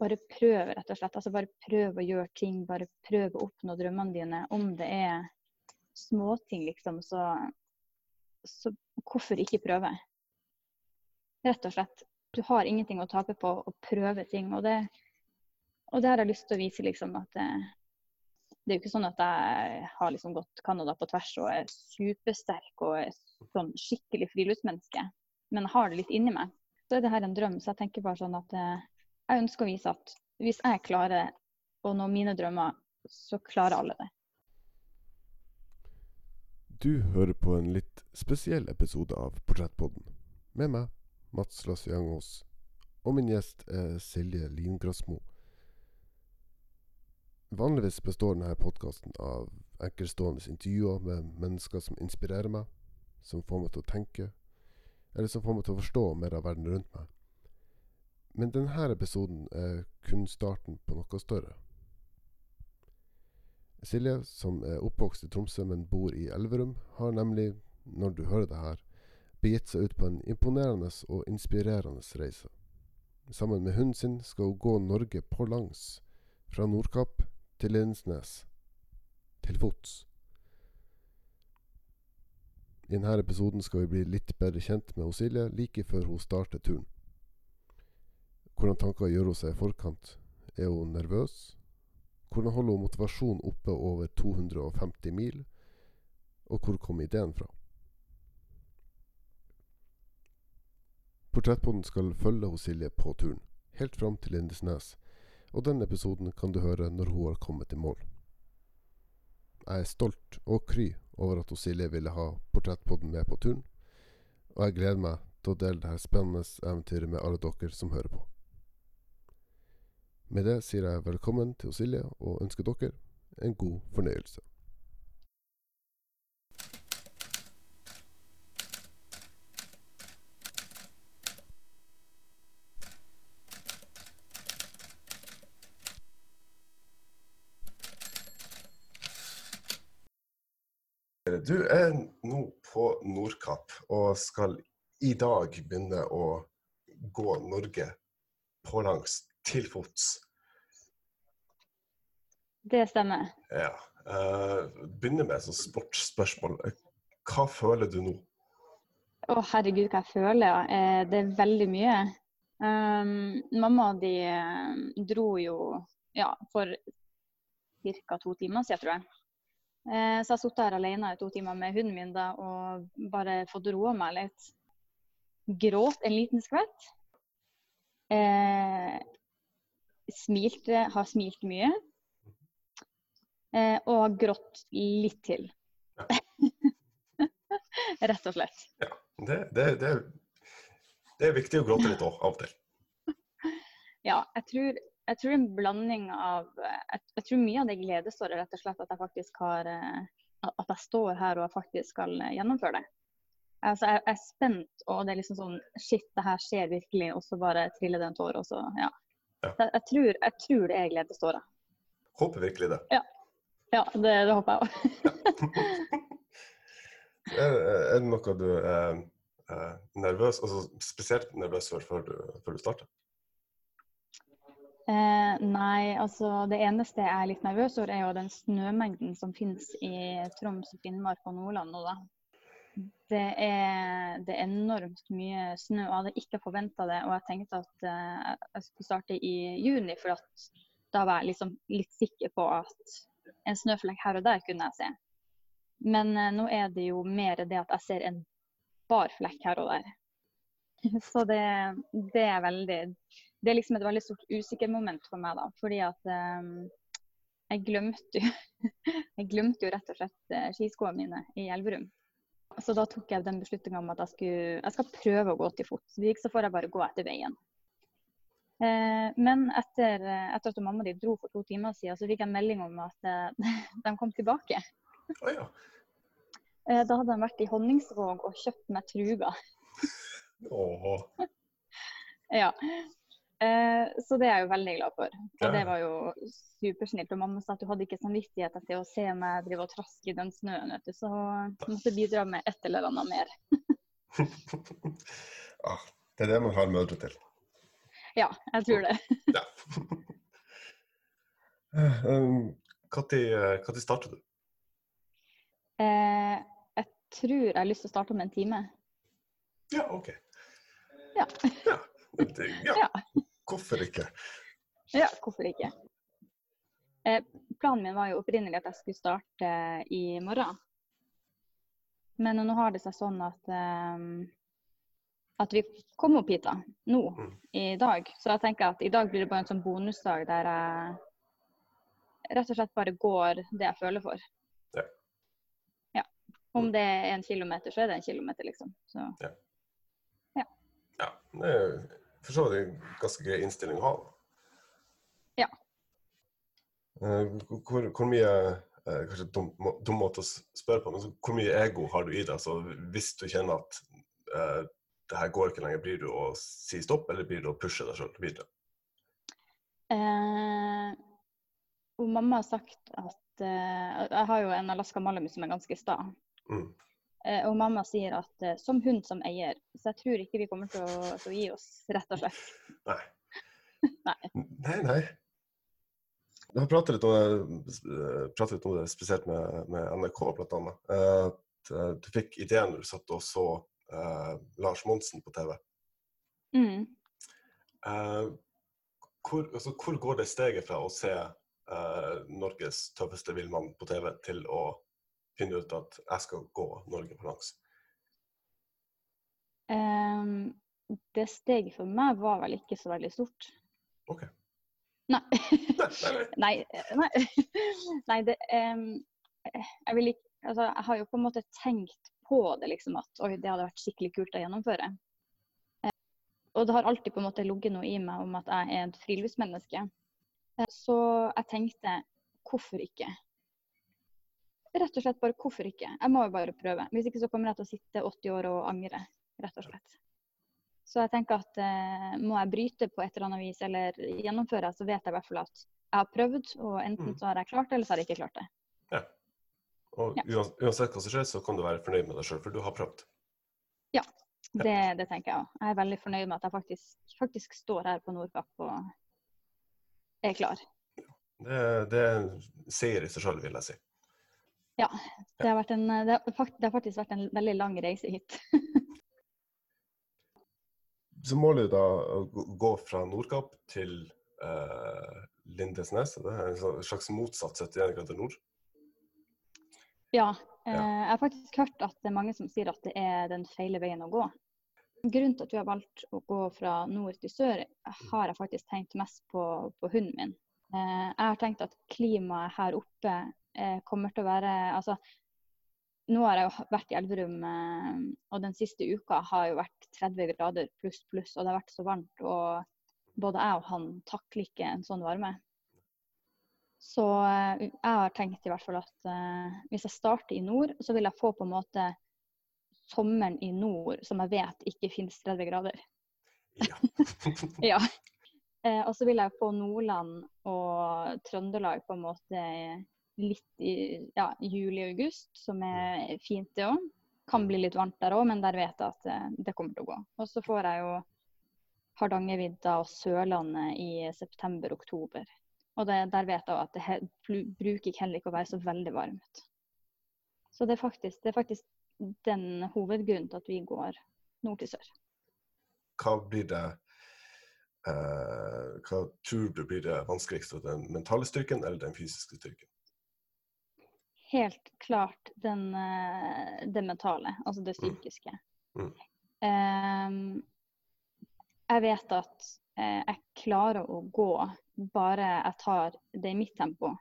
bare prøv, rett og slett. Altså bare prøv å gjøre ting. Bare prøv å oppnå drømmene dine. Om det er småting, liksom, så, så hvorfor ikke prøve? Rett og slett. Du har ingenting å tape på å prøve ting. Og det, og det har jeg lyst til å vise, liksom, at det, det er jo ikke sånn at jeg har liksom gått Canada på tvers og er supersterk og er sånn skikkelig friluftsmenneske. Men har det litt inni meg. Så er det her en drøm. Så jeg tenker bare sånn at eh, jeg ønsker å vise at hvis jeg klarer å nå mine drømmer, så klarer alle det. Du hører på en litt spesiell episode av Portrettpodden. Med meg, Mats Lasse Jangås. Og min gjest er Silje Lingrasmo. Vanligvis består denne podkasten av enkeltstående intervjuer med mennesker som inspirerer meg, som får meg til å tenke, eller som får meg til å forstå mer av verden rundt meg. Men denne episoden er kun starten på noe større. Silje, som er oppvokst i Tromsø, men bor i Elverum, har nemlig, når du hører det her, begitt seg ut på en imponerende og inspirerende reise. Sammen med hunden sin skal hun gå Norge på langs, fra Nordkapp til Lindesnes, til fots. I denne episoden skal vi bli litt bedre kjent med Silje like før hun starter turen. Hvordan tanker gjør hun seg i forkant? Er hun nervøs? Hvordan holder hun motivasjonen oppe over 250 mil? Og hvor kom ideen fra? Portrettpodden skal følge Silje på turen, helt fram til Lindesnes, og den episoden kan du høre når hun har kommet i mål. Jeg er stolt og kry over at Silje ville ha Portrettpodden med på turen, og jeg gleder meg til å dele dette spennende eventyret med alle dere som hører på. Med det sier jeg velkommen til Silje, og ønsker dere en god fornøyelse. Du er nå på Nordkapp og skal i dag begynne å gå Norge pålangs til fots. Det stemmer. Ja. Uh, begynner med et sportsspørsmål. Hva føler du nå? Å herregud, hva jeg føler? Uh, det er veldig mye. Um, mamma de uh, dro jo ja, for ca. to timer siden, tror jeg. Eh, så jeg har sittet her alene i to timer med hunden min da, og bare fått roa meg litt. Gråt en liten skvett. Eh, smilte, har smilt mye. Eh, og grått litt til. Ja. Rett og slett. Ja, det, det, det, det, er viktig å gråte litt òg, av og til. Ja, jeg tror jeg tror en blanding av jeg, jeg, tror mye av det gledesåret rett og slett at jeg faktisk har eh, At jeg står her og faktisk skal gjennomføre det. Altså, jeg, jeg er spent, og det er liksom sånn Shit, det her skjer virkelig. Og så bare triller det en tår, og så Ja. Ja. Jeg, jeg, tror, jeg tror det er gledesåret. Håper virkelig det. Ja. ja det, det, håper jeg òg. er, er, det noe du er, er nervøs, altså spesielt nervøs for før du, før du starter? Eh, nei, altså det eneste jeg er litt nervøs for, er jo den snømengden som finnes i Troms, Finnmark og Nordland nå, da. Det er, det er, enormt mye snø, og jeg hadde ikke forventa det. Og jeg tenkte at uh, jeg skulle starte i juni, for da var jeg liksom litt sikker på at en snøflekk her og der kunne jeg se. Men uh, nå er det jo mer det at jeg ser en bar flekk her og der. Så det, det er veldig det er liksom et veldig stort usikkermoment for meg, da. Fordi at um, jeg glemte jo Jeg glemte jo rett og slett skiskoene mine i Elverum. Så da tok jeg den beslutninga om at jeg, skulle, jeg skal prøve å gå til fots. Hvis ikke så får jeg bare gå etter veien. Eh, men etter, etter, at mamma di dro for to timer siden, så fikk jeg en melding om at eh, de kom tilbake. Oh, ja. eh, da hadde de vært i Honningsvåg og kjøpt meg truger. Oh. ja. Eh, så det er jeg jo veldig glad for. Og ja. det var jo supersnilt. Og mamma sa at du hadde ikke samvittighet til å se meg drive og traske i den snøen, vet du. Så hun måtte bidra med et eller annet mer. ah, det er det man har mødre til. Ja, jeg tror det. ja. Når starter du? Eh, jeg tror jeg har lyst til å starte om en time. Ja, OK. Ja. ja. Det, ja. Ja. Hvorfor ikke? Ja, hvorfor ikke? Eh, planen min var jo opprinnelig at jeg skulle starte i morgen. Men nå har det seg sånn at, eh, at vi kom opp hit da, nå Mm. i dag. Så jeg tenker at i dag blir det bare en sånn bonusdag der jeg rett og slett bare går det jeg føler for. Ja. Ja. Om det er en kilometer, så er det en kilometer, liksom. Så Ja, det er for så vidt en ganske grei innstilling å ha. Ja. Eh, Hvor, hvor mye eh, Kanskje dum, dum måte å spørre på, men hvor mye ego har du i deg? Så hvis du kjenner at eh, det her går ikke lenger, blir du å si stopp, eller blir du å pushe deg sjøl videre? Eh, mamma har sagt at eh, Jeg har jo en Alaska Malum som er ganske sta. Mm. Eh, og mamma sier at eh, som hund som eier. Så jeg tror ikke vi kommer til å, til å gi oss, rett og slett. Nei. Nei. Nei, nei. Du har pratet litt om det, spesielt med, med NRK, bl.a. At du fikk ideen når du satt og så eh, Lars Monsen på TV. Mm. Eh, hvor, altså, hvor går det steget fra å se eh, Norges tøffeste villmann på TV, til å finne ut at jeg skal gå Norge på langs? Um, det steget for meg var vel ikke så veldig stort. OK. Nei. Nei, nei, nei. det, um, jeg, vil ikke, altså, jeg har jo på en måte tenkt på det, liksom, at oi, det hadde vært skikkelig kult å gjennomføre. Eh, og det har alltid på en måte ligget noe i meg om at jeg er et friluftsmenneske. Så jeg tenkte hvorfor ikke? Rett og slett bare hvorfor ikke? Jeg må jo bare prøve. Hvis ikke så kommer jeg til å sitte 80 år og angre, rett og slett. Så jeg tenker at eh, må jeg bryte på et eller annet vis eller gjennomføre, så vet jeg i hvert fall at jeg har prøvd, og enten Mm. så har jeg klart det, eller så har jeg ikke klart det. Ja. Og Ja. uansett hva som skjer, så kan du være fornøyd med deg sjøl, for du har prøvd. Ja. Det, det tenker jeg òg. Jeg er veldig fornøyd med at jeg faktisk, faktisk står her på Nordkapp og er klar. Det, det er seier i seg sjøl, vil jeg si. Det har, vært en, det, har, fakt- det har faktisk vært en veldig lang reise hit. Så målet er da å gå- fra Nordkapp til eh, Lindesnes. Det er en slags motsatt 71 grader nord. Ja. Eh, jeg har faktisk hørt at det er mange som sier at det er den feile veien å gå. Grunnen til at vi har valgt å gå fra nord til sør, har jeg faktisk tenkt mest på, på hunden min. Eh, jeg har tenkt at klimaet her oppe eh, kommer til å være Altså, nå har jeg jo vært i Elverum, eh, og den siste uka har jo vært 30 grader pluss pluss, og det har vært så varmt. Og både jeg og han takler ikke en sånn varme. Så eh, jeg har tenkt i hvert fall at eh, hvis jeg starter i nord, så vil jeg få på en måte sommeren i nord som jeg vet ikke finnes 30 grader. Ja. Ja. Eh, og så vil jeg få Nordland og Trøndelag på en måte litt i ja, juli-august, som er fint det òg. Kan bli litt varmt der òg, men der vet jeg at eh, det kommer til å gå. Og så får jeg jo Hardangervidda og Sørlandet i september-oktober. Og det, der vet jeg at det he, bruker heller ikke å være så veldig varmt. Så det er faktisk, det er faktisk den hovedgrunnen til at vi går nord til sør. Hva blir det Uh, Hva tror du blir det vanskeligste? Den mentale styrken eller den fysiske styrken? Helt klart den, eh, det mentale, altså det Mm. psykiske. Mm. Um, jeg vet at eh, jeg klarer å gå bare jeg tar det i mitt tempo.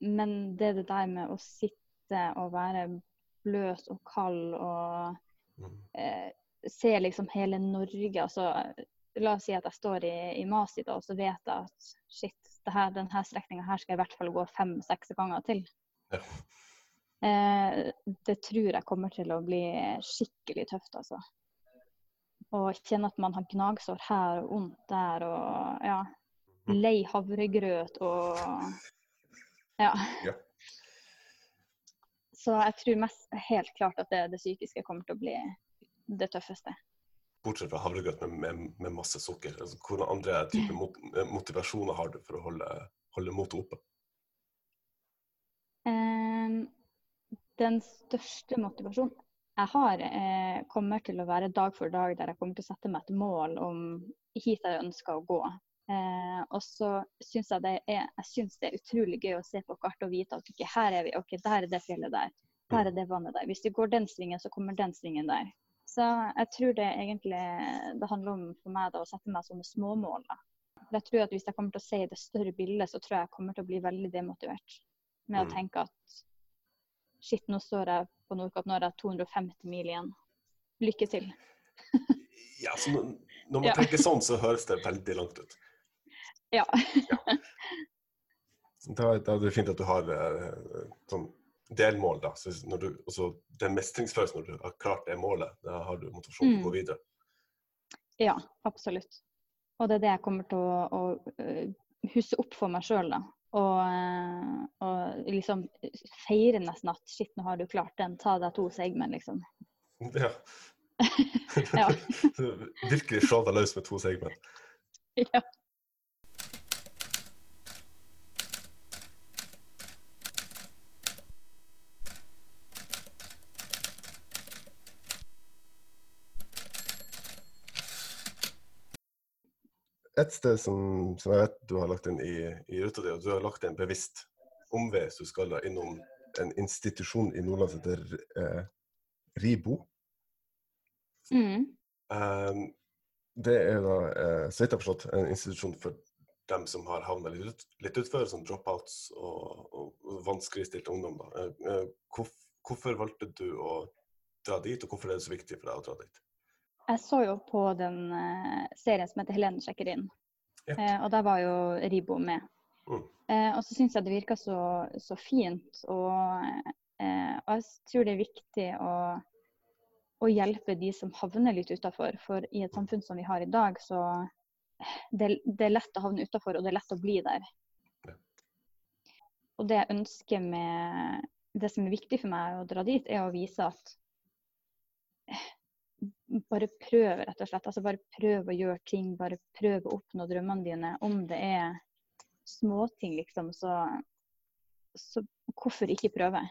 Men det er det der med å sitte og være bløt og kald og Mm. eh, se liksom hele Norge. Altså, la oss si at jeg står i, i Masi da, og så vet jeg at shit, denne strekninga her skal jeg i hvert fall gå fem-seks ganger til. Ja. Eh, det tror jeg kommer til å bli skikkelig tøft, altså. Og kjenne at man har gnagsår her og vondt der og ja. Mhm. Lei havregrøt og ja. Ja. Så jeg tror mest helt klart at det, det psykiske kommer til å bli det tøffeste. Bortsett fra havregrøt med, med, med masse sukker. Altså, Hvilke andre typer mot, motivasjoner har du for å holde, holde motet oppe? Eh, den største motivasjonen jeg har, eh, kommer til å være dag for dag der jeg kommer til å sette meg et mål om hit jeg ønsker å gå. Eh, og så syns jeg det er, jeg synes det er utrolig gøy å se på kartet og vite at ok, her er vi, ok, der er det fjellet der. Der er det vannet der. Hvis vi går den svingen, så kommer den svingen der. Så jeg tror det egentlig det handler om for meg da, å sette meg sånne småmål. da. Jeg tror at Hvis jeg kommer til å se i det større bildet, så tror jeg jeg kommer til å bli veldig demotivert. Med å Mm. tenke at shit, nå står jeg på Nordkapp, nå har jeg 250 mil igjen. Lykke til. Ja, så når, når man Ja. tenker sånn, så høres det veldig langt ut. Ja. Da, da er det fint at du har eh, sånn delmål. da. Så du, også er mestringsfølelsen når du har klart det målet, da har du motivasjon til å Mm. gå videre. Ja, absolutt. Og det er det jeg kommer til å, å øh, huske opp for meg sjøl, da. Og, øh, og liksom feire nesten at shit, nå har du klart den, ta deg to segmen, liksom. Ja. Ja. Virkelig slå deg løs med to segmen. ja. Et sted som, som jeg vet du har lagt inn i, i ruta di, og du har lagt en bevisst omvei, så du skal da innom en institusjon i Nordland som heter eh, RIBO. Mm. Um, det er da, eh, så vidt jeg har forstått, en institusjon for dem som har havna litt, ut, litt utfor, som dropouts og, og, og vanskeligstilte ungdom. Da. Eh, eh, hvorf, hvorfor valgte du å dra dit, og hvorfor er det så viktig for deg å dra dit? Jeg så jo på den eh, serien som heter 'Helene sjekker inn', Ja. Eh, og der var jo Ribo med. Mm. Eh, og så syns jeg det virka så, så fint, og, og jeg tror det er viktig å, å hjelpe de som havner litt utafor. For i et samfunn som vi har i dag, så det, det er lett å havne utafor, og det er lett å bli der. Ja. Og det jeg ønsker med Det som er viktig for meg å dra dit, er å vise at bare prøv, rett og slett. Altså bare prøv å gjøre ting. Bare prøv å oppnå drømmene dine. Om det er småting, liksom, så, så hvorfor ikke prøve?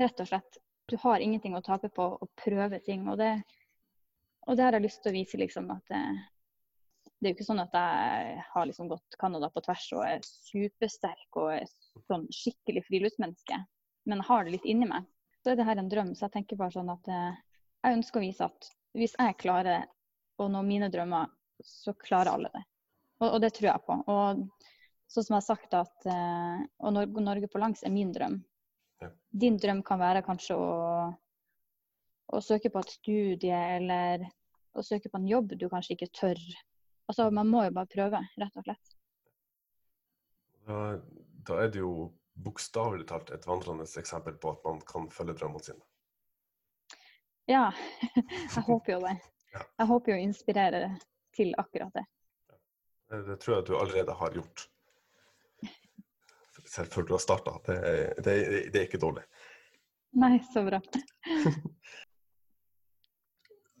Rett og slett. Du har ingenting å tape på å prøve ting. Og det, og det har jeg lyst til å vise, liksom, at det, det er jo ikke sånn at jeg har liksom gått Canada på tvers og er supersterk og er sånn skikkelig friluftsmenneske. Men jeg har det litt inni meg. Så er det her en drøm. Så jeg tenker bare sånn at eh, jeg ønsker å vise at hvis jeg klarer å nå mine drømmer, så klarer alle det. Og, og det tror jeg på. Og sånn som jeg har sagt at eh, å Norge, Norge på langs er min drøm. Ja. Din drøm kan være kanskje å, å søke på et studie eller å søke på en jobb du kanskje ikke tør. Altså, Man må jo bare prøve, rett og slett. Da, da er det jo bokstavelig talt et vandrende eksempel på at man kan følge drømmene sine. Ja, jeg håper jo det. Jeg håper jo å inspirere til akkurat det. Det, tror jeg du allerede har gjort. Selv før du har starta. Det, det, det er ikke dårlig. Nei, så bra.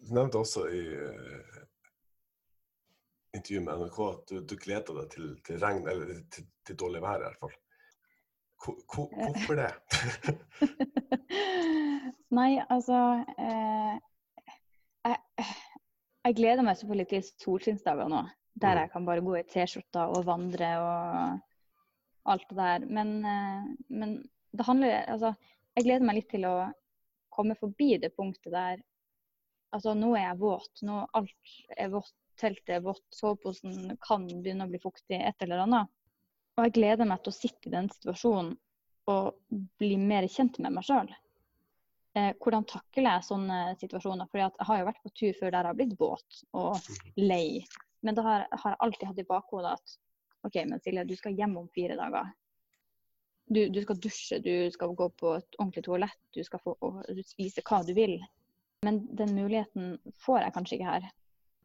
Du nevnte også i uh, intervjuet med NRK at du, du gleder deg til, til regn, eller til, til dårlig vær i hvert fall. Hvor, hvor, hvorfor det? Nei, altså eh, jeg, jeg gleder meg selvfølgelig til solskinnsdager nå. Der Mm. jeg kan bare gå i T-skjorta og vandre og alt det der. Men, eh, men det handler Altså, jeg gleder meg litt til å komme forbi det punktet der Altså, nå er jeg våt. Nå alt er vått. Teltet er vått. Soveposen kan begynne å bli fuktig. Et eller annet. Og jeg gleder meg til å sitte i den situasjonen og bli mer kjent med meg sjøl. Eh, hvordan takler jeg sånne situasjoner? Fordi jeg har jo vært på tur før der jeg har blitt våt og lei. Men da har, har jeg alltid hatt i bakhodet at OK, men Silje, du skal hjem om fire dager. Du, du skal dusje, du skal gå på et ordentlig toalett, du skal få å, spise hva du vil. Men den muligheten får jeg kanskje ikke her.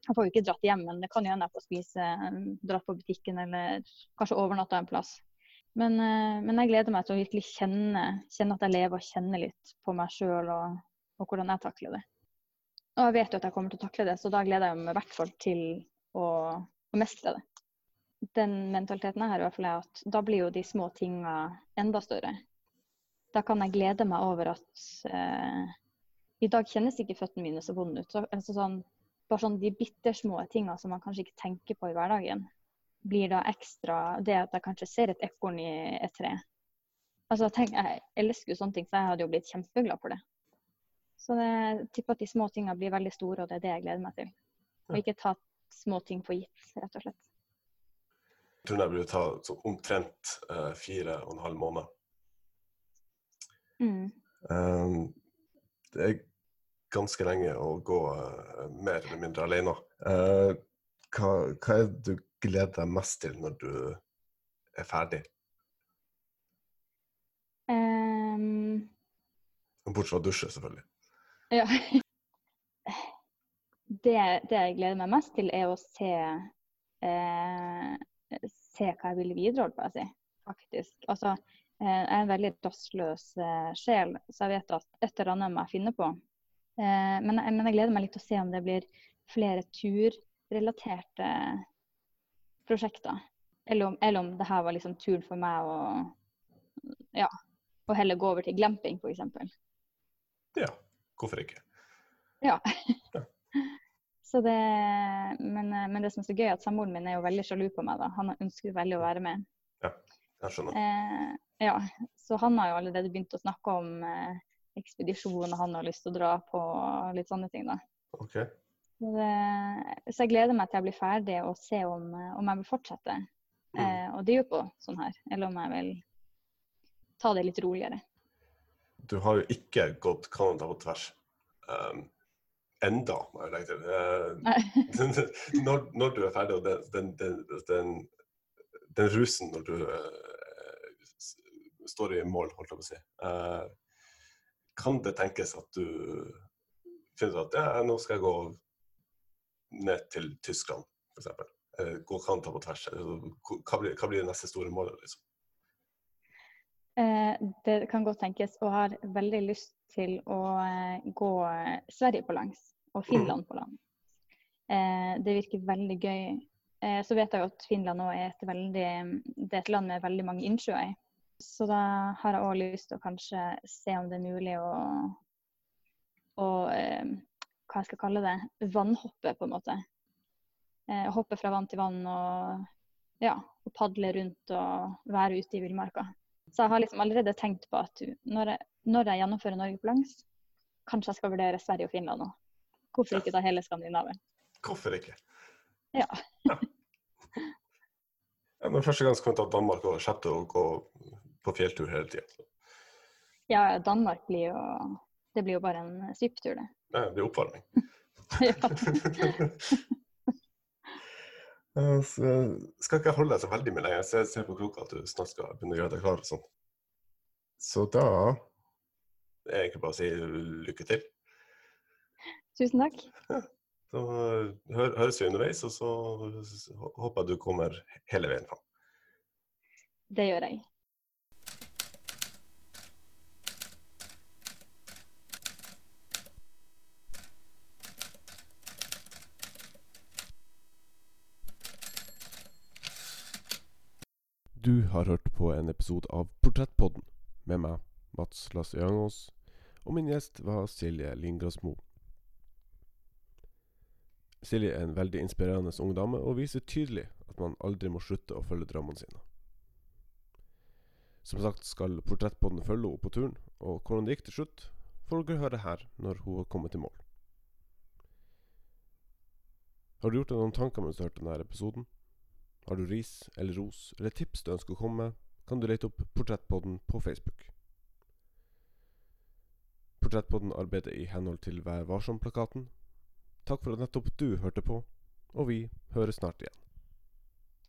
Jeg får jo ikke dratt hjem, men det kan jo hende jeg får spise, dratt på butikken eller kanskje overnatta en plass. Men, eh, men jeg gleder meg til å virkelig kjenne, kjenne at jeg lever og kjenne litt på meg sjøl og, og hvordan jeg takler det. Og jeg vet jo at jeg kommer til å takle det, så da gleder jeg meg i hvert fall til å, å mestre det. den mentaliteten jeg har, i hvert fall er at da blir jo de små tinga enda større. Da kan jeg glede meg over at eh, i dag kjennes ikke føttene mine så vonde ut. Så, altså sånn, bare sånn de bittersmå tinga som man kanskje ikke tenker på i hverdagen, blir da ekstra Det at jeg kanskje ser et ekorn i et tre. Altså, tenk, Jeg elsker jo sånne ting, så jeg hadde jo blitt kjempeglad for det. Så jeg tipper at de små tingene blir veldig store, og det er det jeg gleder meg til. Og ikke ta små ting for gitt, rett og slett. Jeg tror det blir ta så omtrent uh, fire og en halv måned. Mm. Um, det er ganske lenge å gå uh, mer eller mindre alene. Uh, hva, hva, er det du gleder deg mest til når du er ferdig? Um, Bortsett fra å dusje, selvfølgelig. Ja. Det, det, jeg gleder meg mest til, er å se eh, se hva jeg vil videre, holdt på å si. Faktisk. Altså, eh, jeg er en veldig dassløs eh, sjel, så jeg vet at et eller annet må jeg finne på. Eh, men, men, jeg gleder meg litt til å se om det blir flere turrelaterte prosjekter. Eller om, eller om det her var liksom turen for meg å ja, og heller gå over til glamping, f.eks. Ja, hvorfor ikke? Ja. Så det, men, men, det som er så gøy, er at samboeren min er jo veldig sjalu på meg. da. Han ønsker veldig å være med. Ja, jeg skjønner. Eh, ja, Så han har jo allerede begynt å snakke om eh, ekspedisjon, og han har lyst til å dra på litt sånne ting. da. Ok. Så, jeg gleder meg til jeg blir ferdig og se om, om jeg vil fortsette mm. eh, å drive på sånn her, eller om jeg vil ta det litt roligere. Du har jo ikke gått Canada på tvers. Um, enda, må jeg legge til. Når, når, du er ferdig, og den, den, den, den rusen når du uh, står i mål, holdt jeg på å si uh, Kan det tenkes at du finner ut at ja, nå skal jeg gå ned til Tyskland, f.eks.? Uh, gå ta på tvers. Hva blir, hva blir det neste store målet? liksom? det kan godt tenkes, og har veldig lyst til å gå Sverige på langs og Finland på land. Eh, det virker veldig gøy. Eh, så vet jeg jo at Finland er et, veldig, det er et land med veldig mange innsjøer. Så da har jeg òg lyst til å kanskje se om det er mulig å, å eh, hva jeg skal kalle det, vannhoppe, på en måte. Eh, hoppe fra vann til vann og, ja, og padle rundt og være ute i villmarka. Så jeg har liksom allerede tenkt på at når jeg, når jeg gjennomfører Norge på langs, kanskje jeg skal vurdere Sverige og Finland òg. Hvorfor ikke ta hele Skandinavia? Hvorfor ikke? Ja. ja. ja men første gang så kommer jeg til Danmark og slippe å gå på fjelltur hele tida. Ja, Danmark blir jo Det blir jo bare en svipptur, det. Det blir oppvarming. Så skal ikke holde deg så veldig med lenger. Jeg ser på klokka at du snart skal begynne å gjøre deg klar. og sånn. Så da er det egentlig bare å si lykke til. Tusen takk. Ja. Så hør, høres vi underveis, og så håper jeg du kommer hele veien fram. Det gjør jeg. Du har hørt på en episode av Portrettpodden med meg, Mats Lasse Jangås, og min gjest var Silje Lingrasmo. Silje er en veldig inspirerende ung dame, og viser tydelig at man aldri må slutte å følge drømmene sine. Som sagt skal portrettpodden følge henne på turen, og hvordan det gikk til slutt, får dere høre her når hun har kommet til mål. Har du gjort deg noen tanker mens du hørte denne episoden? Har du ris eller ros eller tips du ønsker å komme med, kan du lete opp Portrettpodden på Facebook. Portrettpodden arbeider i henhold til Vær varsom-plakaten, Takk for at nettopp du hørte på, og vi høres snart igjen.